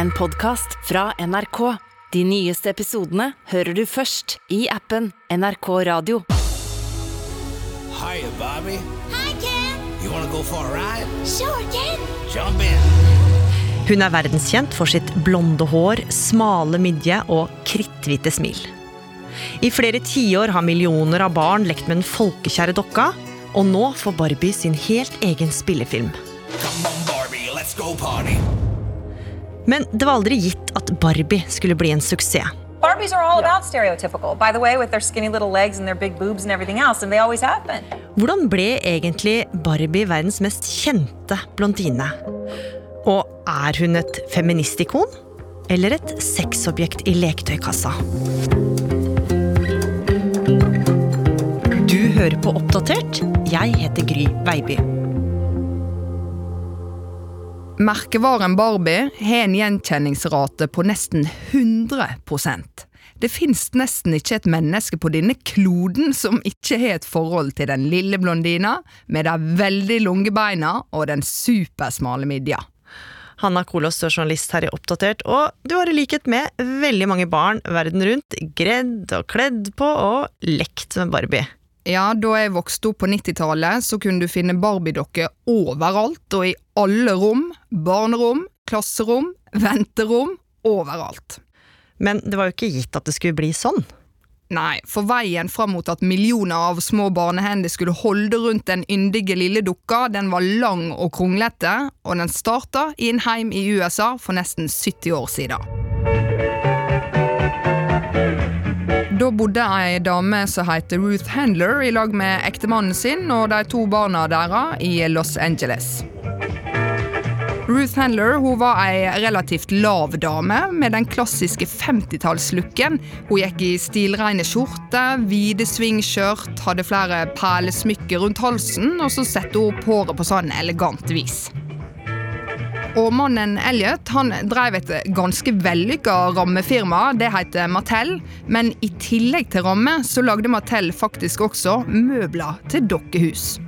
en podkast fra NRK. De nyeste episodene hører du først i appen NRK Radio. Hiya, Bobby. Hi, Ken. You wanna go for a ride? Sure, Ken. Jump in. Hun er verdenskjent for sitt blonde hår, smale midje og kritthvite smil. I flere tiår har millioner av barn lekt med den folkekjære dokka, og nå får Barbie sin helt egen spillefilm. Come on, Barbie. Let's go party. Men det var aldri gitt at Barbie skulle bli en suksess. Barbies are all about stereotypical, by the way, with their skinny little legs and their big boobs and everything else, and they always have been. Hvordan ble egentlig Barbie verdens mest kjente blondine? Og er hun et feministikon? Eller et sexobjekt i leketøykassa? Du hører på Oppdatert. Jeg heter Gry Veiby. Merkevaren Barbie har en gjenkjenningsrate på nesten 100% Det fins nesten ikke et menneske på denne kloden som ikke har et forhold til den lille blondina med de veldig lange beina og den supersmale midja. Hanna Kolås, journalist her i Oppdatert, og du har i likhet med veldig mange barn verden rundt gredd og kledd på og lekt med Barbie. Ja, da jeg vokste opp på 90-tallet, så kunne du finne Barbie-dokker overalt og i alle rom. Barnerom, klasserom, venterom. Overalt. Men det var jo ikke gitt at det skulle bli sånn. Nei, for veien fram mot at millioner av små barnehender skulle holde rundt den yndige lille dukka, den var lang og kronglete, og den starta i en heim i USA for nesten 70 år siden. Bodde ei dame som heter Ruth Handler i lag med ektemannen sin og de to barna deres i Los Angeles. Ruth Handler hun var ei relativt lav dame med den klassiske 50-tallslooken. Hun gikk i stilreine skjorter, hvite svingskjørt, hadde flere perlesmykker rundt halsen, og så satte hun opp håret på sånn elegant vis. Og mannen Elliot han drev et ganske vellykka rammefirma, det heter Mattel. Men i tillegg til ramme så lagde Mattel faktisk også møbler til dokkehus.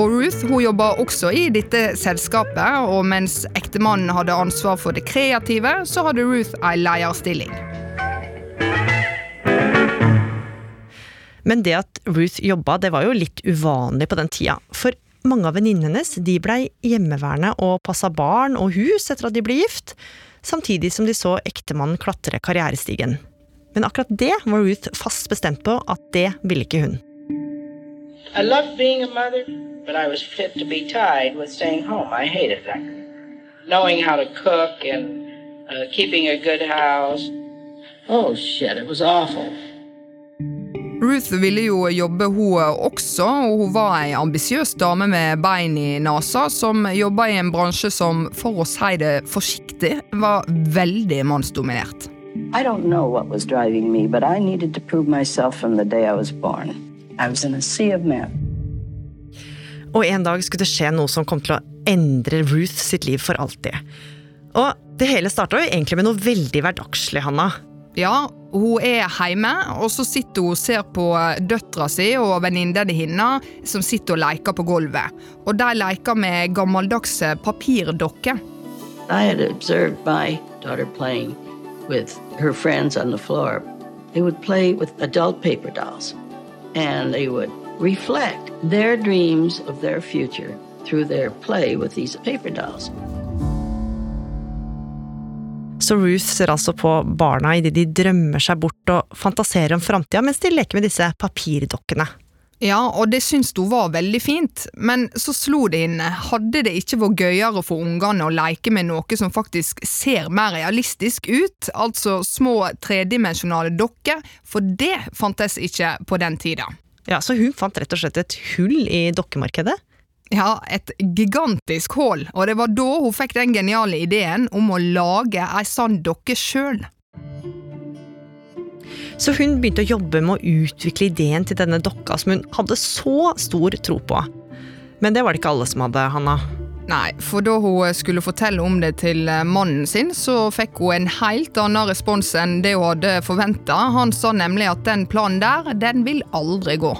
Og Ruth hun jobba også i dette selskapet, og mens ektemannen hadde ansvar for det kreative, så hadde Ruth ei leierstilling. Men det at Ruth jobba, det var jo litt uvanlig på den tida. For mange av venninnene hennes de blei hjemmeværende og passa barn og hus etter at de ble gift, samtidig som de så ektemannen klatre karrierestigen. Men akkurat det var Ruth fast bestemt på at det ville ikke hun. I loved being a mother, but I was fit to be tied with staying home. I hated that. Knowing how to cook and uh, keeping a good house. Oh shit, it was awful. Ruth ville jo jobbe hun også, og hun var ei ambisiøs dame med bein i nesa, som jobba i en bransje som, for å si det forsiktig, var veldig mannsdominert. I don't know what was driving me, but I needed to prove myself from the day I was born. I was in a sea of men. Og en dag skulle det skje noe som kom til å endre Ruth sitt liv for alltid. Og det hele starta jo egentlig med noe veldig hverdagslig, Hanna. Ja, hun er hjemme, og så sitter hun og ser på døtra si og venninnene hennes som sitter og leker på gulvet. Og de leker med gammeldagse papirdokker. I had observed my daughter playing with her friends on the floor. They would play with adult paper dolls, and they would reflect their dreams of their future through their play with these paper dolls. Så Ruth ser altså på barna idet de drømmer seg bort og fantaserer om framtida, mens de leker med disse papirdokkene. Ja, og det syntes hun var veldig fint, men så slo det henne, hadde det ikke vært gøyere for ungene å leke med noe som faktisk ser mer realistisk ut, altså små tredimensjonale dokker, for det fantes ikke på den tida. Ja, Så hun fant rett og slett et hull i dokkemarkedet? Ja, et gigantisk hull, og det var da hun fikk den geniale ideen om å lage ei sånn dokke sjøl. Så hun begynte å jobbe med å utvikle ideen til denne dokka som hun hadde så stor tro på. Men det var det ikke alle som hadde, Hanna. Nei, for da hun skulle fortelle om det til mannen sin, så fikk hun en helt annen respons enn det hun hadde forventa. Han sa nemlig at den planen der, den vil aldri gå.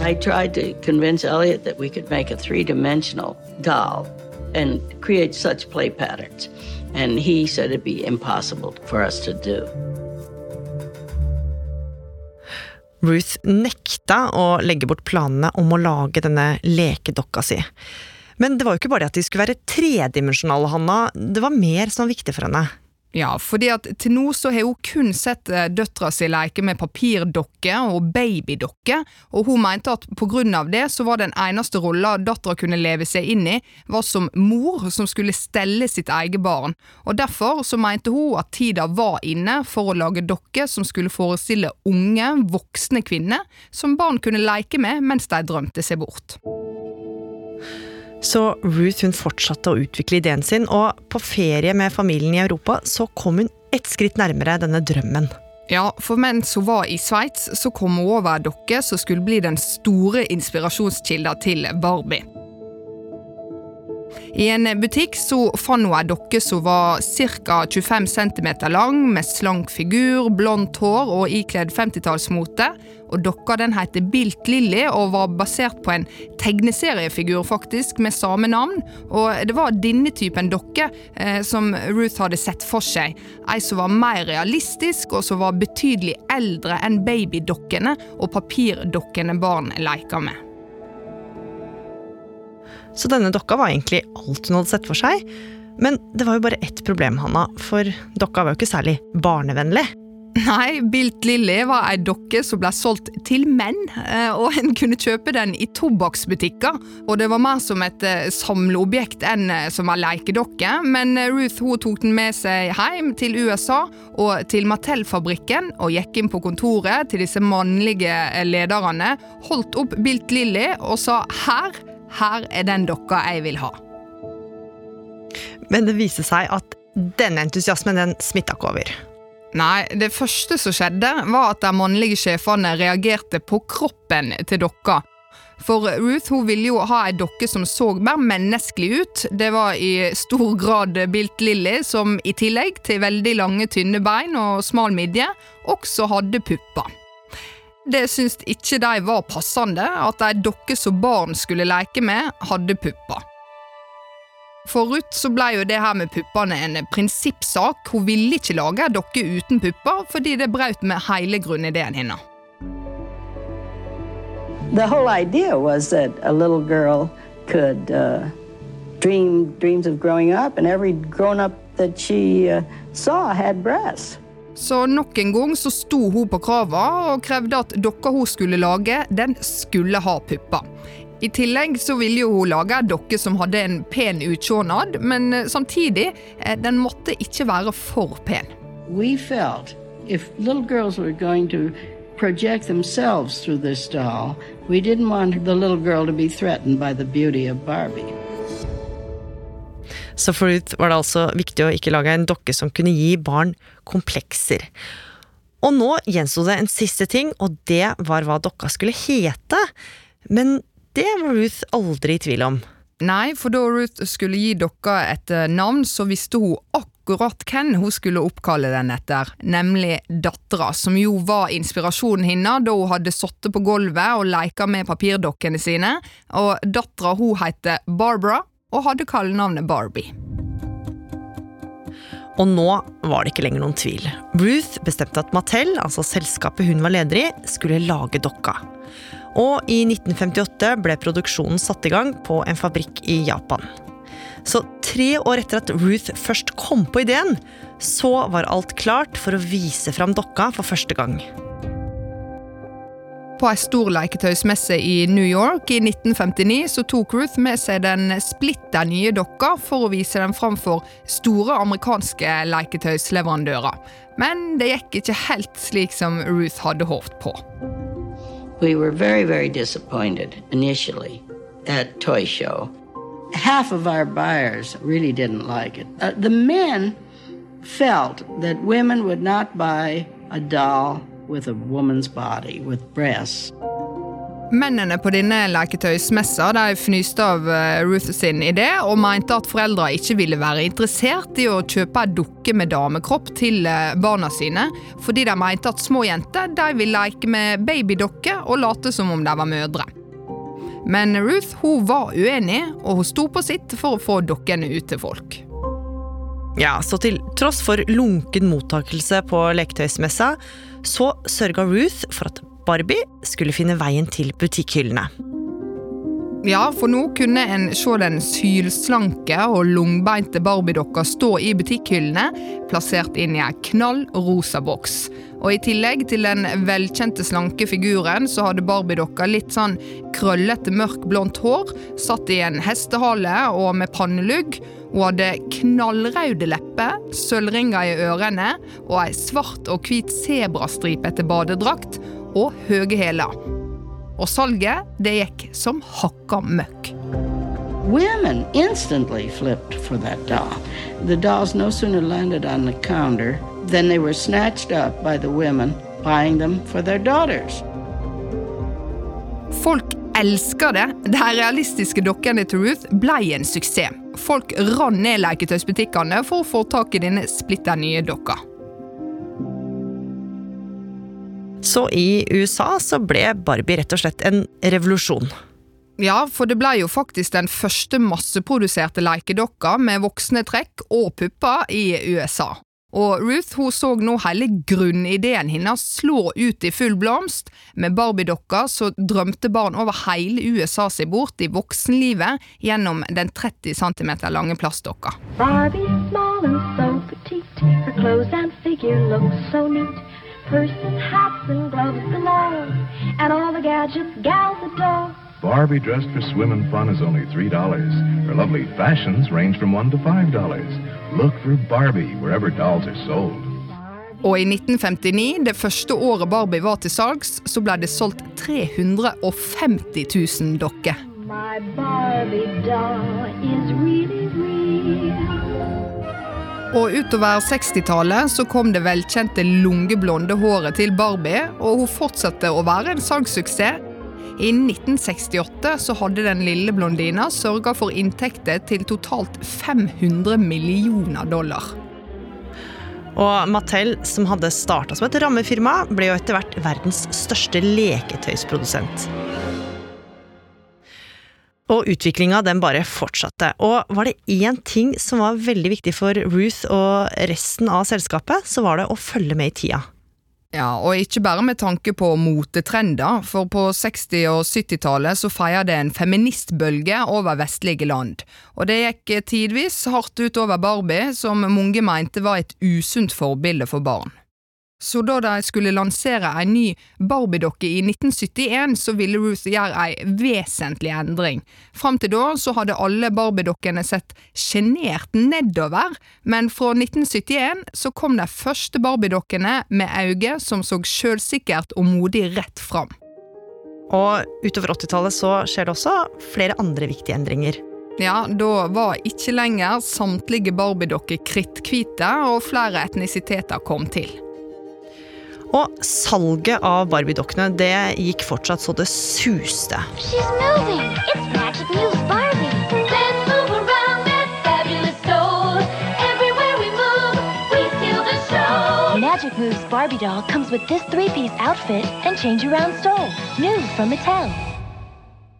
I tried to convince Elliot that we could make a three dimensional doll and create such play patterns. And he said it'd be impossible for us to do. Ruth nekta å legge bort planene om å lage denne lekedokka si. Men det var jo ikke bare det at de skulle være tredimensjonale, Hanna. Det var mer som var viktig for henne. Ja, fordi at til nå så har hun kun sett eh, døtra si leke med papirdokke og babydokke, og hun mente at på grunn av det så var den eneste rolla dattera kunne leve seg inn i, var som mor som skulle stelle sitt eget barn, og derfor så mente hun at tida var inne for å lage dokker som skulle forestille unge, voksne kvinner som barn kunne leke med mens de drømte seg bort. Så Ruth hun fortsatte å utvikle ideen sin, og på ferie med familien i Europa så kom hun ett skritt nærmere denne drømmen. Ja, for mens hun var i Sveits, så kom hun over ei dokke som skulle bli den store inspirasjonskilda til Barbie. I en butikk så fant hun ei dokke som var ca. 25 cm lang, med slank figur, blondt hår og ikledd 50-tallsmote. Og Dokka den heter Bilt Lilly og var basert på en tegneseriefigur faktisk med samme navn. Og Det var denne typen dokke eh, som Ruth hadde sett for seg. Ei som var mer realistisk og som var betydelig eldre enn babydokkene og papirdokkene barn leker med. Så denne dokka var egentlig alt hun hadde sett for seg. Men det var jo bare ett problem, Hanna, for dokka var jo ikke særlig barnevennlig. Nei, Bilt Lilly var ei dokke som ble solgt til menn, eh, og en kunne kjøpe den i tobakksbutikker. Og det var mer som et eh, samleobjekt enn eh, som ei lekedokke, men Ruth hun tok den med seg hjem til USA og til Mattel-fabrikken, og gikk inn på kontoret til disse mannlige lederne, holdt opp Bilt Lilly og sa her, her er den dokka jeg vil ha. Men det viste seg at denne entusiasmen den smitta ikke over. Nei, det første som skjedde, var at de mannlige sjefene reagerte på kroppen til dokka. For Ruth hun ville jo ha ei dokke som så mer menneskelig ut. Det var i stor grad Bilt Lilly, som i tillegg til veldig lange, tynne bein og smal midje, også hadde pupper. Det syntes ikke de var passende, at ei dokke som barn skulle leke med, hadde pupper. For Ruth så ble jo det her med puppene en prinsippsak. Hun ville ikke lage ei dokke uten pupper, fordi det brøt med hele grunnideen hennes. The whole idea was that a little girl could uh, dream dreams of growing up, and every grown up that she uh, saw had breasts. Så nok en gang så sto hun på krava og krevde at dokka hun skulle lage, den skulle ha pupper. I tillegg så ville jo hun lage en dokke som hadde en pen utsjånad, men eh, samtidig, eh, den måtte ikke være for pen. We felt if little girls were going to project themselves through this doll, we didn't want the little girl to be threatened by the beauty of Barbie. Så for Ruth var det altså viktig å ikke lage en dokke som kunne gi barn komplekser. Og nå gjensto det en siste ting, og det var hva dokka skulle hete. Men det var Ruth aldri i tvil om. Nei, for da Ruth skulle gi dokka et eh, navn, så visste hun akkurat hvem hun skulle oppkalle den etter, nemlig dattera, som jo var inspirasjonen hennes da hun hadde sittet på gulvet og leka med papirdokkene sine, og dattera hun heter Barbara og hadde kallenavnet Barbie. Og nå var det ikke lenger noen tvil. Ruth bestemte at Mattel, altså selskapet hun var leder i, skulle lage dokka. Og i 1958 ble produksjonen satt i gang på en fabrikk i Japan. Så tre år etter at Ruth først kom på ideen, så var alt klart for å vise fram dokka for første gang. På ei stor leketøysmesse i New York i 1959 så tok Ruth med seg den splitter nye dokka for å vise den fram for store amerikanske leketøysleverandører. Men det gikk ikke helt slik som Ruth hadde håpet på. We were very, very disappointed initially at Toy Show. Half of our buyers really didn't like it. Uh, the men felt that women would not buy a doll with a woman's body, with breasts. Mennene på denne leketøysmessa de fnyste av eh, Ruth sin idé og mente at foreldre ikke ville være interessert i å kjøpe ei dukke med damekropp til eh, barna sine, fordi de mente at små jenter de ville leke med babydokker og late som om de var mødre. Men Ruth hun var uenig, og hun sto på sitt for å få dokkene ut til folk. Ja, så til tross for lunken mottakelse på leketøysmessa, så sørga Ruth for at Barbie skulle finne veien til butikkhyllene. Ja, for nå kunne en se den sylslanke og lungbeinte Barbie-dokka stå i butikkhyllene, plassert inn i ei knall rosa boks. Og I tillegg til den velkjente slanke figuren, så hadde Barbie-dokka litt sånn krøllete, mørk blondt hår, satt i en hestehale og med pannelugg. Hun hadde knallrøde lepper, sølvringer i ørene og ei svart og hvit sebrastripete badedrakt og høye hæler. Og salget, det gikk som hakka møkk. Women instantly flipped for that doll. The dolls no sooner landed on the counter than they were snatched up by the women buying them for their daughters. Folk elsker det. De realistiske dokkene til Ruth ble en suksess. Folk rant ned leketøysbutikkene for å få tak i denne splitter nye dokka. Så i USA så ble Barbie rett og slett en revolusjon. Ja, for det ble jo faktisk den første masseproduserte lekedokka med voksne trekk og pupper i USA. Og Ruth hun så nå hele grunnideen hennes slå ut i full blomst. Med Barbie-dokka så drømte barn over hele USA seg bort i voksenlivet gjennom den 30 cm lange plastdokka. Barbie, small and so petite. Her clothes and figure look so neat. Purses, hats, and gloves galore. And all the gadgets gals adore. Barbie dressed for swim and fun is only $3. Her lovely fashions range from 1 to $5. Look for Barbie wherever dolls are sold. Og i 1959, det første året Barbie var til salgs, så ble det solgt 350 000 dokker. Really. Og utover 60-tallet så kom det velkjente lungeblonde håret til Barbie, og hun fortsatte å være en salgssuksess. Innen 1968 så hadde den lille blondina sørga for inntekter til totalt 500 millioner dollar. Og Mattel, som hadde starta som et rammefirma, ble jo etter hvert verdens største leketøysprodusent. Og utviklinga den bare fortsatte. Og var det én ting som var veldig viktig for Ruth og resten av selskapet, så var det å følge med i tida. Ja, og ikke bare med tanke på motetrender, for på 60- og 70-tallet så feia det en feministbølge over vestlige land. Og det gikk tidvis hardt utover Barbie, som mange mente var et usunt forbilde for barn. Så da de skulle lansere en ny Barbie-dokke i 1971, så ville Ruth gjøre ei vesentlig endring. Fram til da så hadde alle Barbie-dokkene sett sjenert nedover, men fra 1971 så kom de første Barbie-dokkene med øyne som så sjølsikkert og modig rett fram. Og utover 80-tallet så skjer det også flere andre viktige endringer. Ja, da var ikke lenger samtlige Barbie-dokker kritthvite, og flere etnisiteter kom til. Og salget av Barbie-dokkene det gikk fortsatt så det suste. She's moving. It's Magic Moves Barbie. Let's move around that fabulous store. Everywhere we move, we steal the show. Magic Moves Barbie doll comes with this three-piece outfit and change around stole. New from Mattel.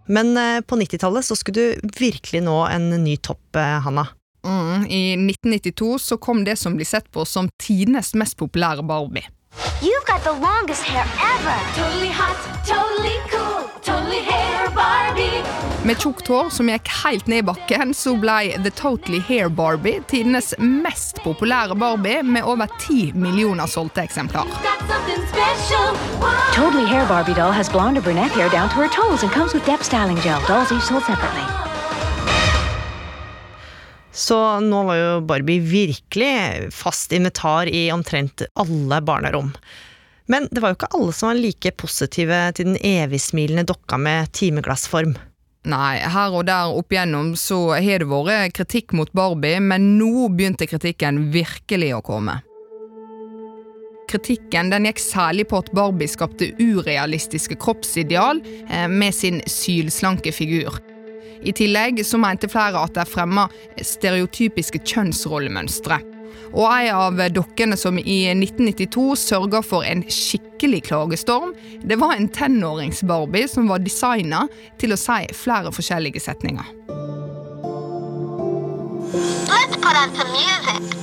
Men eh, på 90-tallet så skulle du virkelig nå en ny topp, eh, Hanna. Mm, I 1992 så kom det som blir sett på som tidenes mest populære Barbie. You've got the longest hair ever. Totally hot, totally cool, totally hair Barbie. Med tjukt hår som gikk helt ned i bakken, så ble The Totally Hair Barbie tidenes mest populære Barbie, med over ti millioner solgte eksemplar. Totally Hair Barbie doll has blonde or brunette hair down to her toes and comes with depth styling gel. Dolls each sold separately. Så nå var jo Barbie virkelig fast invitar i omtrent alle barnerom. Men det var jo ikke alle som var like positive til den evigsmilende dokka med timeglassform. Nei, her og der opp igjennom så har det vært kritikk mot Barbie, men nå begynte kritikken virkelig å komme. Kritikken den gikk særlig på at Barbie skapte urealistiske kroppsideal eh, med sin sylslanke figur. I tillegg så mente flere at det fremma stereotypiske kjønnsrollemønstre. Og en av dokkene som i 1992 sørga for en skikkelig klagestorm, det var en tenårings-Barbie som var designa til å si flere forskjellige setninger. Let's put on some music.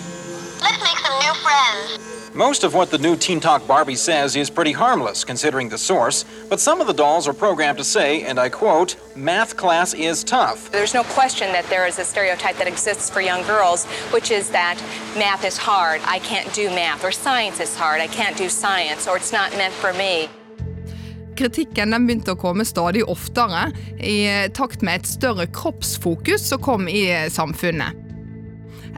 Let's make some new friends. Most of what the new Teen Talk Barbie says is pretty harmless, considering the source, but some of the dolls are programmed to say, and I quote, math class is tough. There's no question that there is a stereotype that exists for young girls, which is that math is hard, I can't do math, or science is hard, I can't do science, or it's not meant for me. Kritikken den begynte å komme stadig oftere, i eh, takt med et større kroppsfokus som kom i eh, samfunnet.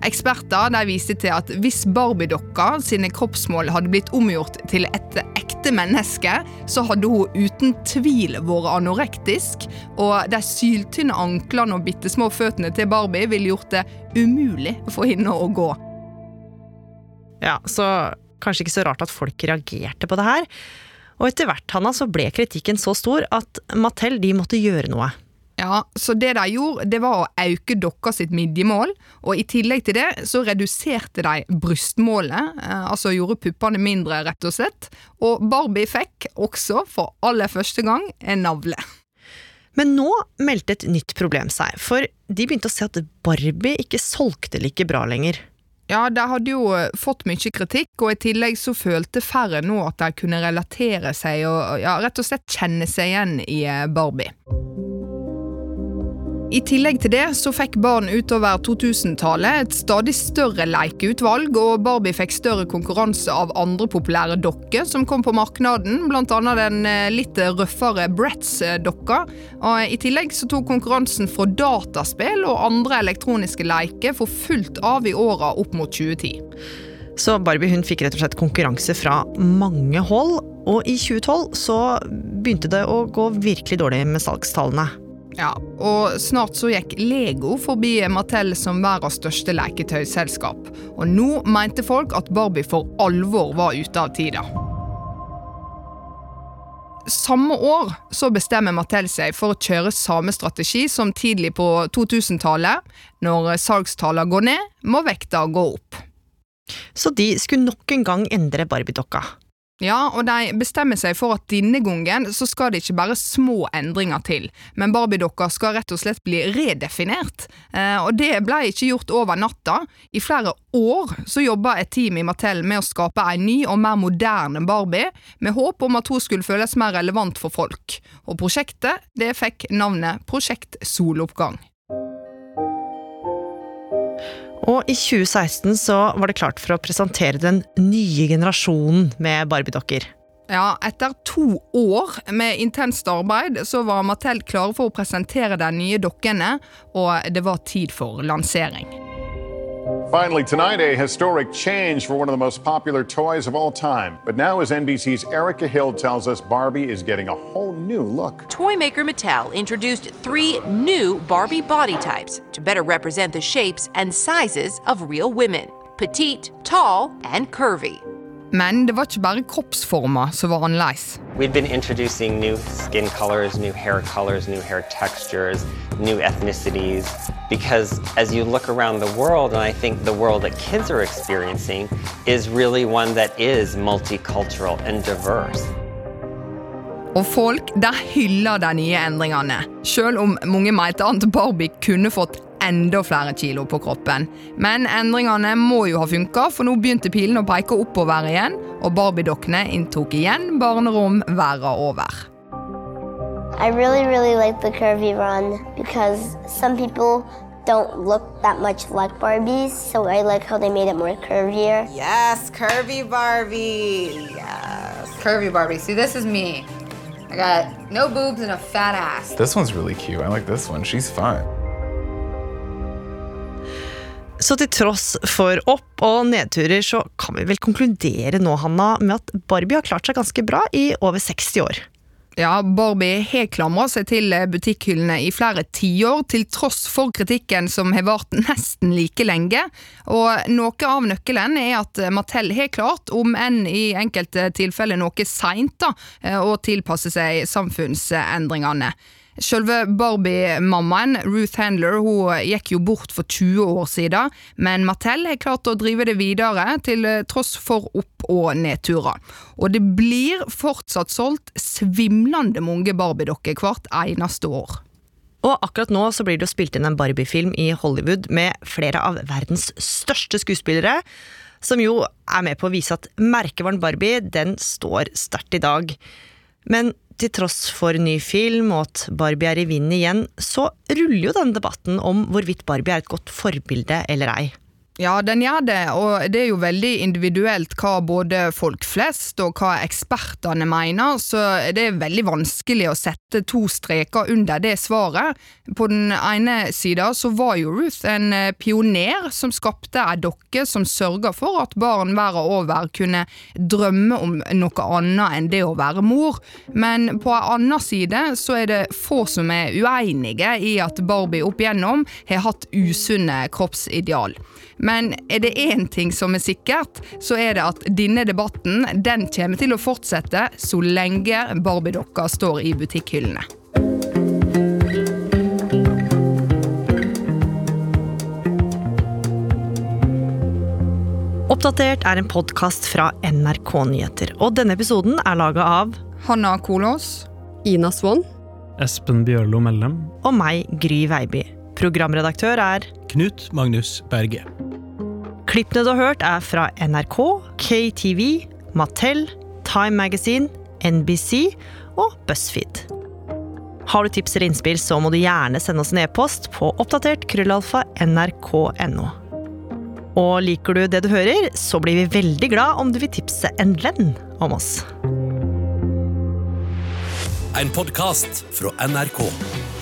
Eksperter der viste til at hvis Barbie-dokka sine kroppsmål hadde blitt omgjort til et ekte menneske, så hadde hun uten tvil vært anorektisk, og de syltynne anklene og bitte små føttene til Barbie ville gjort det umulig for henne å gå. Ja, så kanskje ikke så rart at folk reagerte på det her. Og etter hvert Hanna, så ble kritikken så stor at Mattel de måtte gjøre noe. Ja, så det de gjorde, det var å øke dokka sitt midjemål, og i tillegg til det så reduserte de brystmålet, eh, altså gjorde puppene mindre, rett og slett. Og Barbie fikk også, for aller første gang, en navle. Men nå meldte et nytt problem seg, for de begynte å se at Barbie ikke solgte like bra lenger. Ja, de hadde jo eh, fått mye kritikk, og i tillegg så følte færre nå at de kunne relatere seg og ja, rett og slett kjenne seg igjen i eh, Barbie. I tillegg til det så fikk barn utover 2000-tallet et stadig større lekeutvalg, og Barbie fikk større konkurranse av andre populære dokker som kom på markedet, bl.a. den eh, litt røffere Bratz-dokka. I tillegg så tok konkurransen fra dataspill og andre elektroniske leker for fullt av i åra opp mot 2010. Så Barbie hun fikk rett og slett konkurranse fra mange hold, og i 2012 så begynte det å gå virkelig dårlig med salgstallene. Ja, og snart så gikk Lego forbi Mattel som verdens største leketøyselskap. Og nå mente folk at Barbie for alvor var ute av tida. Samme år så bestemmer Mattel seg for å kjøre samme strategi som tidlig på 2000-tallet. Når salgstallene går ned, må vekta gå opp. Så de skulle nok en gang endre Barbie-dokka. Ja, og de bestemmer seg for at denne gangen så skal det ikke bare små endringer til, men Barbie-dokka skal rett og slett bli redefinert. Eh, og det ble ikke gjort over natta. I flere år så jobba et team i Mattel med å skape en ny og mer moderne Barbie, med håp om at hun skulle føles mer relevant for folk. Og prosjektet det fikk navnet Prosjekt Soloppgang. Og i 2016 så var det klart for å presentere den nye generasjonen med Barbie-dokker. Ja, etter to år med intenst arbeid så var Mattel klare for å presentere de nye dokkene, og det var tid for lansering. Finally, tonight, a historic change for one of the most popular toys of all time. But now, as NBC's Erica Hill tells us, Barbie is getting a whole new look. Toy maker Mattel introduced three new Barbie body types to better represent the shapes and sizes of real women petite, tall, and curvy. Men det var ikke bare kroppsformer som var annerledes. We've been introducing new skin colors, new hair colors, new hair textures, new ethnicities. Because as you look around the world, and I think the world that kids are experiencing is really one that is multicultural and diverse. Og folk der hyller de nye endringene, selv om mange mente at Barbie kunne fått enda flere kilo på kroppen. Men endringene må jo ha funka, for nå begynte pilen å peke oppover igjen, og Barbie-dokkene inntok igjen barnerom verden over. I really, really like the curvy run because some people don't look that much like Barbies, so I like how they made it more curvier. Yes, curvy Barbie. Yes. Curvy Barbie. See, this is me. I got no boobs and a fat ass. This one's really cute. I like this one. She's fun. Så til tross for opp- og nedturer, så kan vi vel konkludere nå, Hanna, med at Barbie har klart seg ganske bra i over 60 år. Ja, Barbie har klamra seg til butikkhyllene i flere tiår, til tross for kritikken som har vart nesten like lenge. Og noe av nøkkelen er at Mattel har klart, om enn i enkelte tilfeller noe seint, å tilpasse seg samfunnsendringene. Selve Barbie-mammaen, Ruth Handler, hun gikk jo bort for 20 år siden, men Mattel har klart å drive det videre til tross for opp- og nedturer. Og det blir fortsatt solgt svimlende mange Barbie-dokker hvert eneste år. Og akkurat nå så blir det jo spilt inn en Barbie-film i Hollywood med flere av verdens største skuespillere, som jo er med på å vise at merkevaren Barbie, den står sterkt i dag. Men til tross for ny film og at Barbie er i vinden igjen, så ruller jo denne debatten om hvorvidt Barbie er et godt forbilde eller ei. Ja, den gjør det, og det er jo veldig individuelt hva både folk flest og hva ekspertene mener, så det er veldig vanskelig å sette to streker under det svaret. På den ene sida så var jo Ruth en eh, pioner som skapte ei dokke som sørga for at barn verden over kunne drømme om noe annet enn det å være mor, men på ei anna side så er det få som er uenige i at Barbie opp igjennom har hatt usunne kroppsideal. Men er det én ting som er sikkert, så er det at denne debatten den kommer til å fortsette så lenge Barbie-dokka står i butikkhyllene. Oppdatert er en podkast fra NRK Nyheter, og denne episoden er laga av Hanna Kolås. Ina Swann. Espen Bjørlo Mellem. Og meg, Gry Veiby. Programredaktør er Knut Magnus Berge. Klippene du har hørt, er fra NRK, KTV, Mattel, Time Magazine, NBC og BuzzFeed. Har du tips eller innspill, så må du gjerne sende oss en e-post på oppdatert krøllalfa nrk.no. Og liker du det du hører, så blir vi veldig glad om du vil tipse en venn om oss. En podkast fra NRK.